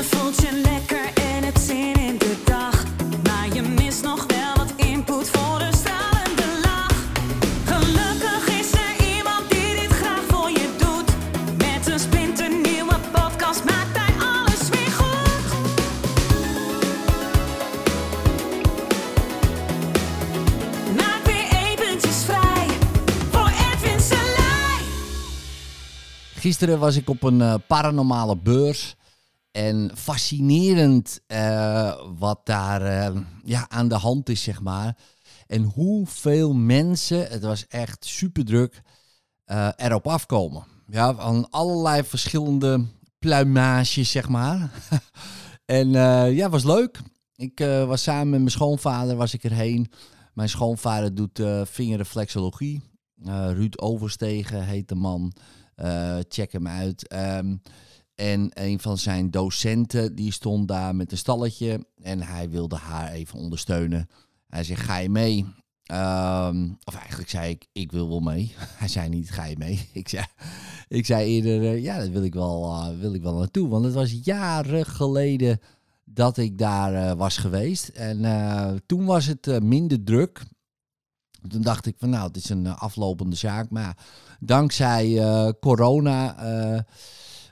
Je voelt je lekker en het zin in de dag. Maar je mist nog wel wat input voor de stralende lach. Gelukkig is er iemand die dit graag voor je doet. Met een splinternieuwe podcast maakt hij alles weer goed. Maak weer eventjes vrij voor Edwin Selij. Gisteren was ik op een eh, paranormale beurs. En fascinerend eh, wat daar eh, ja, aan de hand is, zeg maar. En hoeveel mensen, het was echt super druk, eh, erop afkomen. Ja, van allerlei verschillende pluimages, zeg maar. en ja, was leuk. Ik was samen met mijn schoonvader was ik erheen. Mijn schoonvader doet vingerreflexologie. Ruud Overstegen heet de man. Check hem uit. Ehm, en een van zijn docenten die stond daar met een stalletje. En hij wilde haar even ondersteunen. Hij zegt, ga je mee? Ehm, of eigenlijk zei ik, ik wil wel mee. Hij zei niet, ga je mee? Ik zei, ik zei eerder, eh, ja, dat wil ik, wel, eh, wil ik wel naartoe. Want het was jaren geleden dat ik daar eh, was geweest. En toen was het minder druk. Toen dacht ik van nou, het is een aflopende zaak. Maar dankzij corona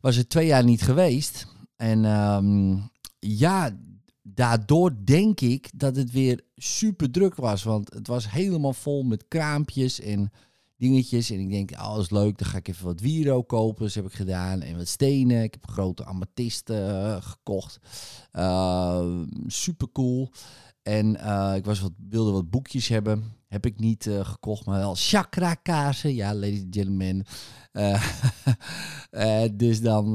was het twee jaar niet geweest. En ehm, ja, daardoor denk ik dat het weer super druk was. Want het was helemaal vol met kraampjes en dingetjes. En ik denk, oh, dat is leuk. Dan ga ik even wat wiro kopen. Dat heb ik gedaan. En wat stenen. Ik heb grote amethysten eh, gekocht. super cool. En eh, ik was wat, wilde wat boekjes hebben. Heb ik niet eh, gekocht, maar wel chakra kaarsen. Ja, ladies and gentlemen. Eh, eh, dus dan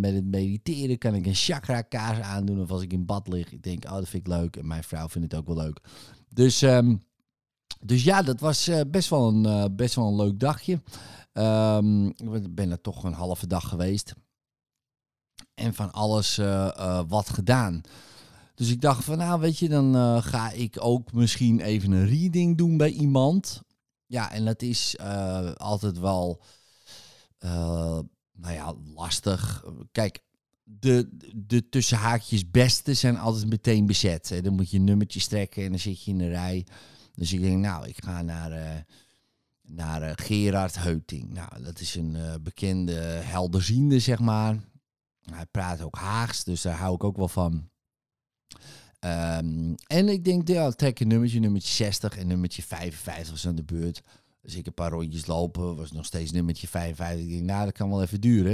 met het mediteren kan ik een chakra kaars aandoen. Of als ik in bad lig, ik denk, oh, dat vind ik leuk. En mijn vrouw vindt het ook wel leuk. Dus, ehm, dus ja, dat was best, wel een, best wel een leuk dagje. Ehm, ik ben er toch een halve dag geweest. En van alles wat gedaan. Dus ik dacht van, nou weet je, dan eh, ga ik ook misschien even een reading doen bij iemand. Ja, en dat is eh, altijd wel, eh, nou ja, lastig. Kijk, de, de tussenhaakjes beste zijn altijd meteen bezet. Dan moet je een nummertje strekken en dan zit je in de rij. Dus ik denk, nou, ik ga naar, naar Gerard Heuting. Nou, dat is een bekende helderziende, zeg maar. Hij praat ook Haags, dus daar hou ik ook wel van. Ehm, en ik denk, ja, trek een nummertje, nummertje 60 en nummertje 55 was aan de beurt. Dus ik een paar rondjes lopen, was nog steeds nummertje 55. Ik denk, nou, dat kan wel even duren.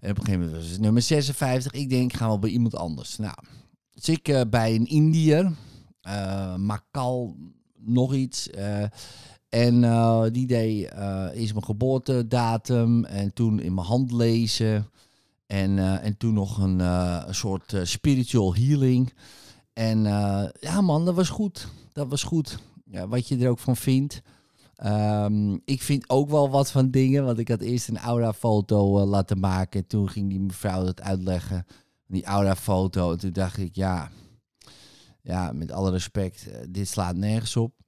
En op een gegeven moment was het nummer 56. Ik denk, ik ga wel bij iemand anders. Nou, dus ik eh, bij een Indiër, eh Makal, nog iets. eh, en die deed eh eerst mijn geboortedatum en toen in mijn hand lezen. En, eh, en toen nog een, eh, soort eh, spiritual healing. En ja man, dat was goed. Dat was goed. Ja, wat je er ook van vindt. Ehm, ik vind ook wel wat van dingen. Want ik had eerst een aura-foto laten maken. Toen ging die mevrouw dat uitleggen. Die aura-foto. En toen dacht ik, ja, ja met alle respect, dit slaat nergens op.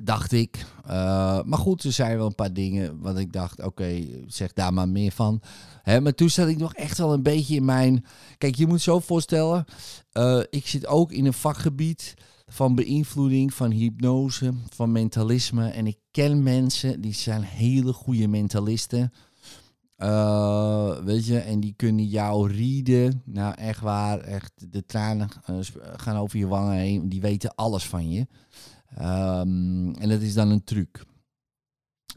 Dacht ik. Eh, maar goed, er zijn wel een paar dingen wat ik dacht, oké, zeg daar maar meer van. Hè, maar toen zat ik nog echt wel een beetje in mijn... Kijk, je moet zo voorstellen, eh, ik zit ook in een vakgebied van beïnvloeding, van hypnose, van mentalisme. En ik ken mensen, die zijn hele goede mentalisten. Eh, weet je, en die kunnen jou rieden. Nou, echt waar, echt, de tranen gaan over je wangen heen. Die weten alles van je. Ehm, en dat is dan een truc.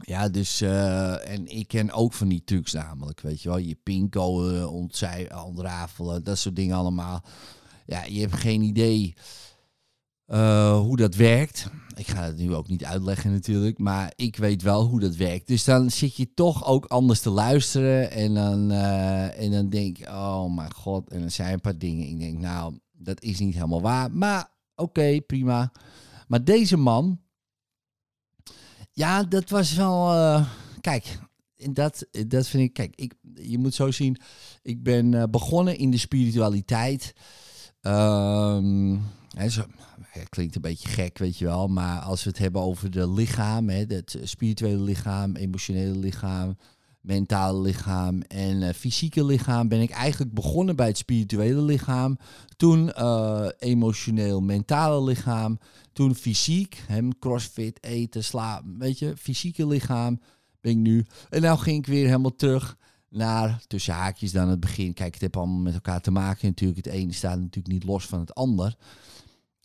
Ja, dus, eh, en ik ken ook van die trucs namelijk, weet je wel. Je pincode ontzij, ontrafelen, dat soort dingen allemaal. Ja, je hebt geen idee eh, hoe dat werkt. Ik ga het nu ook niet uitleggen natuurlijk, maar ik weet wel hoe dat werkt. Dus dan zit je toch ook anders te luisteren en dan, eh, en dan denk je, oh mijn god, en dan zijn een paar dingen. Ik denk, nou, dat is niet helemaal waar, maar oké, prima. Maar deze man, ja, dat was wel, eh, kijk, dat, dat vind ik, kijk, ik, je moet zo zien, ik ben eh, begonnen in de spiritualiteit. Ehm, hè, zo, klinkt een beetje gek, weet je wel. Maar als we het hebben over de lichaam, hè, het spirituele lichaam, emotionele lichaam, mentale lichaam en eh, fysieke lichaam ben ik eigenlijk begonnen bij het spirituele lichaam. Toen eh, emotioneel mentale lichaam. Toen fysiek, hem crossfit, eten, slapen, weet je, fysieke lichaam ben ik nu. En nou ging ik weer helemaal terug naar, tussen haakjes dan het begin. Kijk, het heeft allemaal met elkaar te maken natuurlijk. Het ene staat natuurlijk niet los van het ander.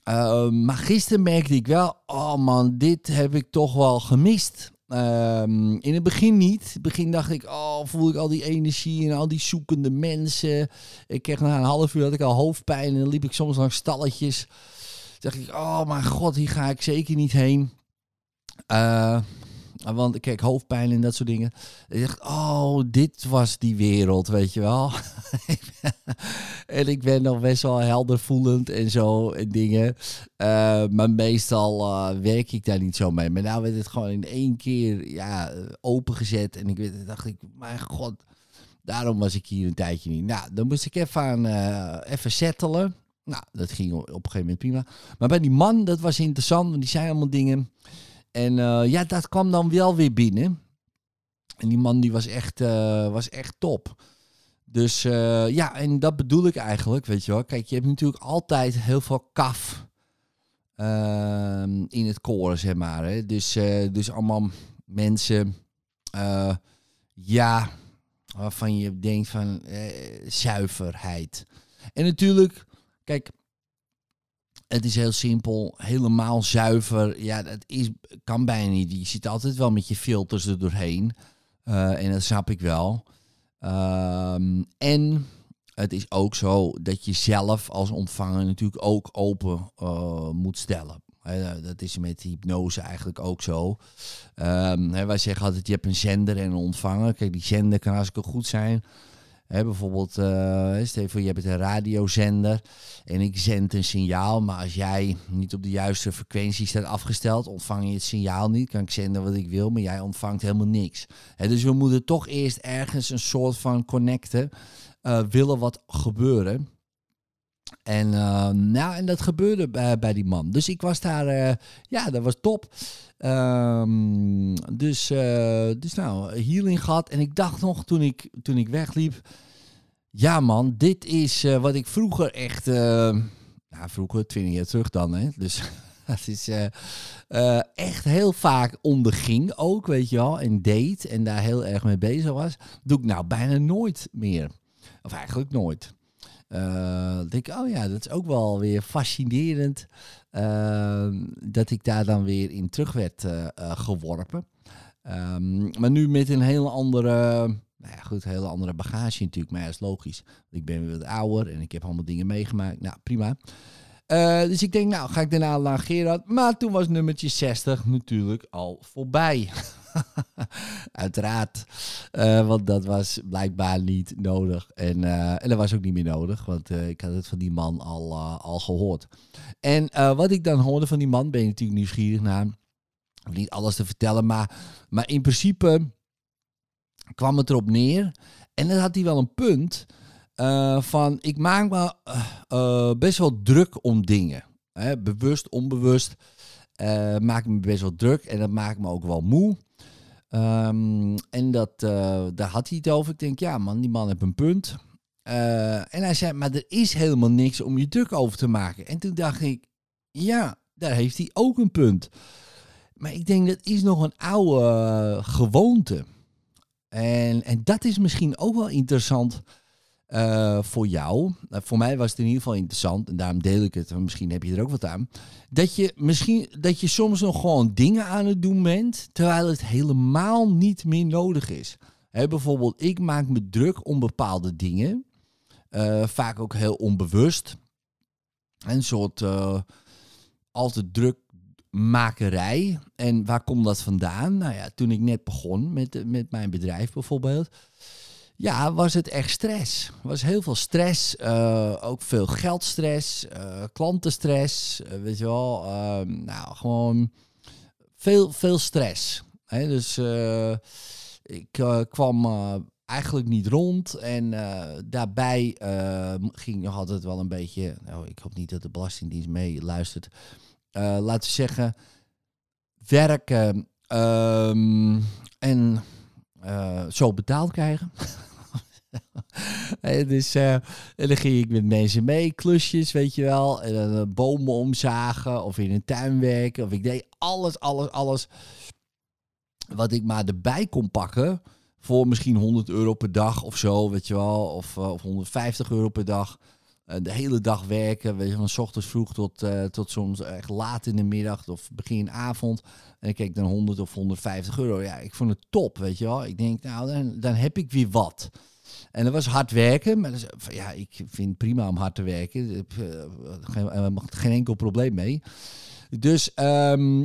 Uh, maar gisteren merkte ik wel, oh man, dit heb ik toch wel gemist. Um, in het begin niet. In het begin dacht ik, oh, voel ik al die energie en al die zoekende mensen. Ik kreeg na een half uur had ik al hoofdpijn en dan liep ik soms langs stalletjes. Toen dacht ik, oh mijn god, hier ga ik zeker niet heen. Uh, want kijk, hoofdpijn en dat soort dingen. Ik dacht, oh, dit was die wereld, weet je wel. en ik ben nog best wel helder voelend en zo en dingen. Uh, maar meestal uh, werk ik daar niet zo mee. Maar nou werd het gewoon in één keer ja, opengezet. En ik dacht ik, mijn god, daarom was ik hier een tijdje niet. Nou, dan moest ik even, aan, uh, even settelen. Nou, dat ging op een gegeven moment prima. Maar bij die man, dat was interessant, want die zei allemaal dingen... En uh, ja, dat kwam dan wel weer binnen. En die man die was echt, uh, was echt top. Dus uh, ja, en dat bedoel ik eigenlijk, weet je wel. Kijk, je hebt natuurlijk altijd heel veel kaf ehm, in het koren, zeg maar. Hè. Dus, dus allemaal mensen, ja, waarvan je denkt van zuiverheid. En natuurlijk, kijk, het is heel simpel, helemaal zuiver. Ja, dat is, kan bijna niet. Je zit altijd wel met je filters er doorheen. Uh, en dat snap ik wel. Um, en het is ook zo dat je zelf als ontvanger natuurlijk ook open uh, moet stellen. Dat is met hypnose eigenlijk ook zo. Um, wij zeggen altijd, je hebt een zender en een ontvanger. Kijk, die zender kan hartstikke goed zijn. Bijvoorbeeld, uh, stel je voor, je hebt een radiozender en ik zend een signaal. Maar als jij niet op de juiste frequentie staat afgesteld, ontvang je het signaal niet. Kan ik zenden wat ik wil, maar jij ontvangt helemaal niks. Dus we moeten toch eerst ergens een soort van connecten. Uh, willen wat gebeuren. En, uh, nou, en dat gebeurde bij, bij, die man. Dus ik was daar, uh, ja, dat was top. Um, dus, uh, dus nou, healing gehad. En ik dacht nog toen ik, toen ik wegliep. Ja man, dit is wat ik vroeger echt, nou vroeger, twintig jaar terug dan. Hè? Dus dat is echt heel vaak onderging ook, weet je wel. En deed en daar heel erg mee bezig was. Doe ik nou bijna nooit meer. Of eigenlijk nooit. Uh, denk ik, oh ja, dat is ook wel weer fascinerend uh, dat ik daar dan weer in terug werd uh, geworpen. Um, maar nu met een hele andere, nou ja, goed, hele andere bagage natuurlijk, maar ja, is logisch. Ik ben weer wat ouder en ik heb allemaal dingen meegemaakt. Nou, prima. dus ik denk, nou, ga ik daarna naar Gerard. Maar toen was nummertje 60 natuurlijk al voorbij. Uiteraard. Uh, want dat was blijkbaar niet nodig. En, uh, en dat was ook niet meer nodig. Want uh, ik had het van die man al, al gehoord. En wat ik dan hoorde van die man, ben je natuurlijk nieuwsgierig naar. Niet alles te vertellen. Maar, maar in principe kwam het erop neer. En dan had hij wel een punt. van ik maak me best wel druk om dingen. Hè, bewust, onbewust. maak me best wel druk. En dat maakt me ook wel moe. Um, en dat, uh, daar had hij het over. Ik denk, ja man, die man heeft een punt. Uh, en hij zei, maar er is helemaal niks om je druk over te maken. En toen dacht ik, ja, daar heeft hij ook een punt. Maar ik denk, dat is nog een oude gewoonte. En, en dat is misschien ook wel interessant uh, voor jou, uh, voor mij was het in ieder geval interessant, en daarom deel ik het, misschien heb je er ook wat aan, dat je misschien, dat je soms nog gewoon dingen aan het doen bent, terwijl het helemaal niet meer nodig is. He, bijvoorbeeld, ik maak me druk om bepaalde dingen, uh, vaak ook heel onbewust. Een soort altijd drukmakerij. En waar komt dat vandaan? Nou ja, toen ik net begon met, met mijn bedrijf bijvoorbeeld ja, was het echt stress. was heel veel stress. Uh, ook veel geldstress, uh, klantenstress. Uh, weet je wel. Ehm, nou, gewoon veel, veel stress. Hè? Dus ik kwam eigenlijk niet rond. En daarbij ging nog altijd wel een beetje. Nou, ik hoop niet dat de Belastingdienst mee luistert. laten we zeggen, werken. Um, en eh, zo betaald krijgen. Dus, eh, en dan ging ik met mensen mee, klusjes, weet je wel. En eh, bomen omzagen of in een tuin werken. Of ik deed alles, alles, alles. Wat ik maar erbij kon pakken. Voor misschien 100 euro per dag of zo, weet je wel. Of, eh, of 150 euro per dag. Eh, de hele dag werken, weet je, van 's ochtends vroeg tot, tot soms echt laat in de middag of begin avond. En ik keek dan 100 of 150 euro. Ja, ik vond het top, weet je wel. Ik denk, nou, dan, dan heb ik weer wat. En dat was hard werken. Maar ja, ik vind het prima om hard te werken. Ik eh, geen, eh, geen enkel probleem mee. Dus, ehm,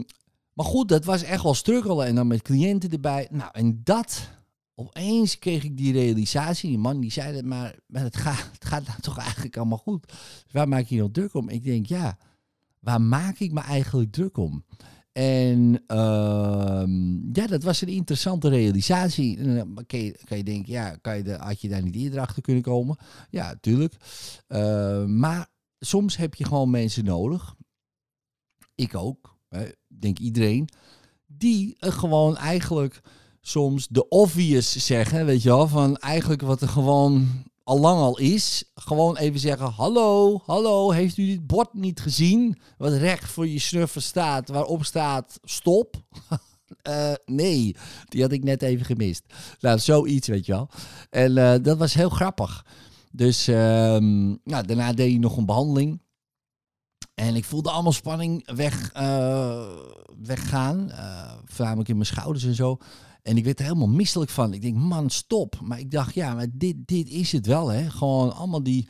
maar goed, dat was echt wel struggelen. En dan met cliënten erbij. Nou, en dat, opeens kreeg ik die realisatie. Die man die zei dat, maar, maar het, gaat, het gaat nou toch eigenlijk allemaal goed. Dus waar maak je je nou druk om? Ik denk, ja, waar maak ik me eigenlijk druk om? En ehm, ja, dat was een interessante realisatie. Dan kan je, kan je denken, ja, kan je had je daar niet eerder achter kunnen komen? Ja, tuurlijk. Eh, maar soms heb je gewoon mensen nodig. Ik ook. hè, denk iedereen. Die er gewoon eigenlijk soms de obvious zeggen. Weet je wel, van eigenlijk wat er gewoon al al is. Gewoon even zeggen, hallo, hallo, heeft u dit bord niet gezien? Wat recht voor je snuffer staat, waarop staat stop. Eh, nee, die had ik net even gemist. Nou, zoiets, weet je wel. En eh, dat was heel grappig. Dus ehm, nou, daarna deed hij nog een behandeling. En ik voelde allemaal spanning weg, eh, weggaan. Voornamelijk in mijn schouders en zo. En ik werd er helemaal misselijk van. Ik denk, man, stop. Maar ik dacht, ja, maar dit, dit is het wel, hè. Gewoon allemaal die,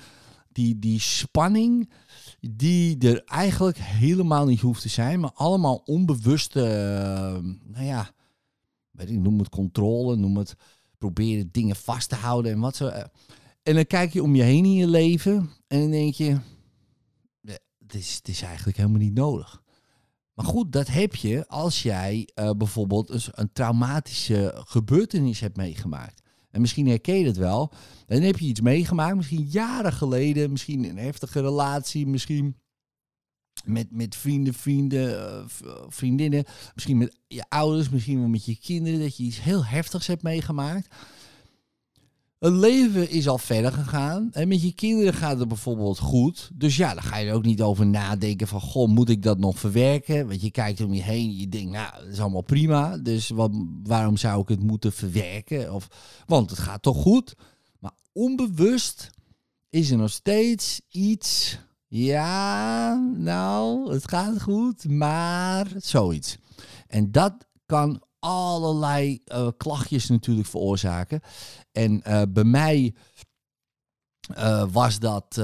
die, die spanning die er eigenlijk helemaal niet hoeft te zijn. Maar allemaal onbewuste, eh, nou ja, weet ik, noem het controle, noem het proberen dingen vast te houden en wat zo. eh. En dan kijk je om je heen in je leven en dan denk je, ja, het is, het is eigenlijk helemaal niet nodig. Maar goed, dat heb je als jij eh, bijvoorbeeld een, een traumatische gebeurtenis hebt meegemaakt. En misschien herken je het wel. Dan heb je iets meegemaakt, misschien jaren geleden, misschien een heftige relatie, misschien met, met vrienden, vrienden, eh, vriendinnen, misschien met je ouders, misschien wel met je kinderen, dat je iets heel heftigs hebt meegemaakt. Het leven is al verder gegaan. En met je kinderen gaat het bijvoorbeeld goed. Dus ja, dan ga je er ook niet over nadenken van... Goh, moet ik dat nog verwerken? Want je kijkt om je heen. Je denkt, nou, dat is allemaal prima. Dus wat, waarom zou ik het moeten verwerken? Of, want het gaat toch goed? Maar onbewust is er nog steeds iets... Ja, nou, het gaat goed, maar zoiets. En dat kan allerlei eh, klachtjes natuurlijk veroorzaken. En eh, bij mij eh, was dat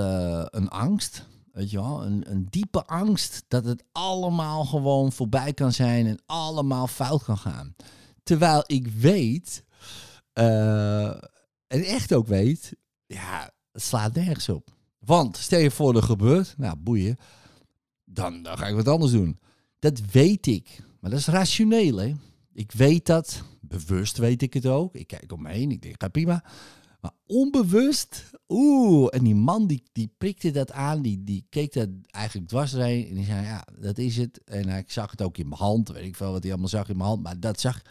een angst. Weet je een, een diepe angst dat het allemaal gewoon voorbij kan zijn en allemaal fout kan gaan. Terwijl ik weet, en echt ook weet, ja, het slaat nergens op. Want stel je voor er gebeurt, nou boeien, dan, dan ga ik wat anders doen. Dat weet ik, maar dat is rationeel hè. Ik weet dat, bewust weet ik het ook. Ik kijk om me heen, ik denk, ga prima. Maar onbewust, oeh, en die man die, die prikte dat aan, die, die keek dat eigenlijk dwars doorheen. En die zei, ja, dat is het. En ik zag het ook in mijn hand, weet ik veel wat hij allemaal zag in mijn hand, maar dat zag.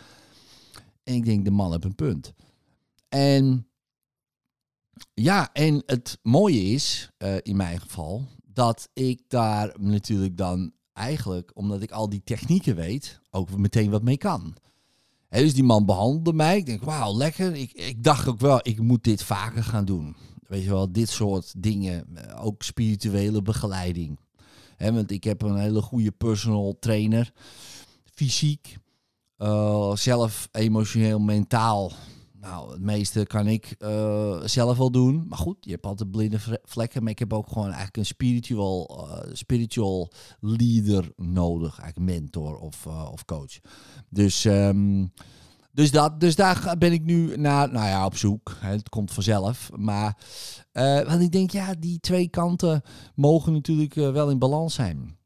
En ik denk, de man heeft een punt. En ja, en het mooie is, eh, in mijn geval, dat ik daar natuurlijk dan eigenlijk, omdat ik al die technieken weet, ook meteen wat mee kan. Dus die man behandelde mij. Ik denk, wauw, lekker. Ik, ik dacht ook wel, ik moet dit vaker gaan doen. Weet je wel, dit soort dingen. eh, Ook spirituele begeleiding. Want ik heb een hele goede personal trainer. Fysiek. eh, zelf emotioneel, mentaal. Nou, het meeste kan ik eh, zelf wel doen. Maar goed, je hebt altijd blinde vle- vlekken. Maar ik heb ook gewoon eigenlijk een spiritual, eh, spiritual leader nodig. Eigenlijk mentor of, eh, of coach. Dus, ehm, dus, dat, dus daar ben ik nu naar, nou ja, op zoek. Het komt vanzelf. Maar want ik denk, ja, die twee kanten mogen natuurlijk wel in balans zijn.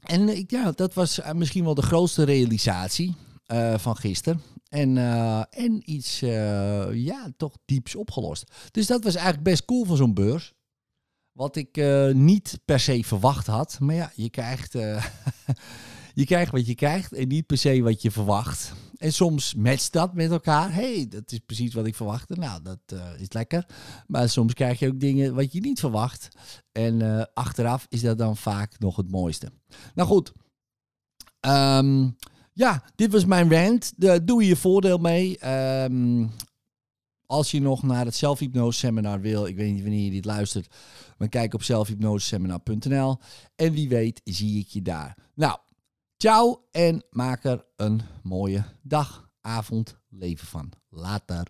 En ja, dat was misschien wel de grootste realisatie eh, van gisteren. En, eh, en iets, eh, ja, toch dieps opgelost. Dus dat was eigenlijk best cool van zo'n beurs. Wat ik niet per se verwacht had. Maar ja, je krijgt, je krijgt wat je krijgt en niet per se wat je verwacht. en soms matcht dat met elkaar. hey, dat is precies wat ik verwachtte. Nou, dat is lekker. Maar soms krijg je ook dingen wat je niet verwacht. En achteraf is dat dan vaak nog het mooiste. Nou goed. Ehm, ja, dit was mijn rant. Daar doe je voordeel mee. Ehm, als je nog naar het zelfhypnose seminar wil, ik weet niet wanneer je dit luistert, maar kijk op zelfhypnoseseminar.nl. En wie weet zie ik je daar. Nou, ciao en maak er een mooie dag, avond, leven van. Later.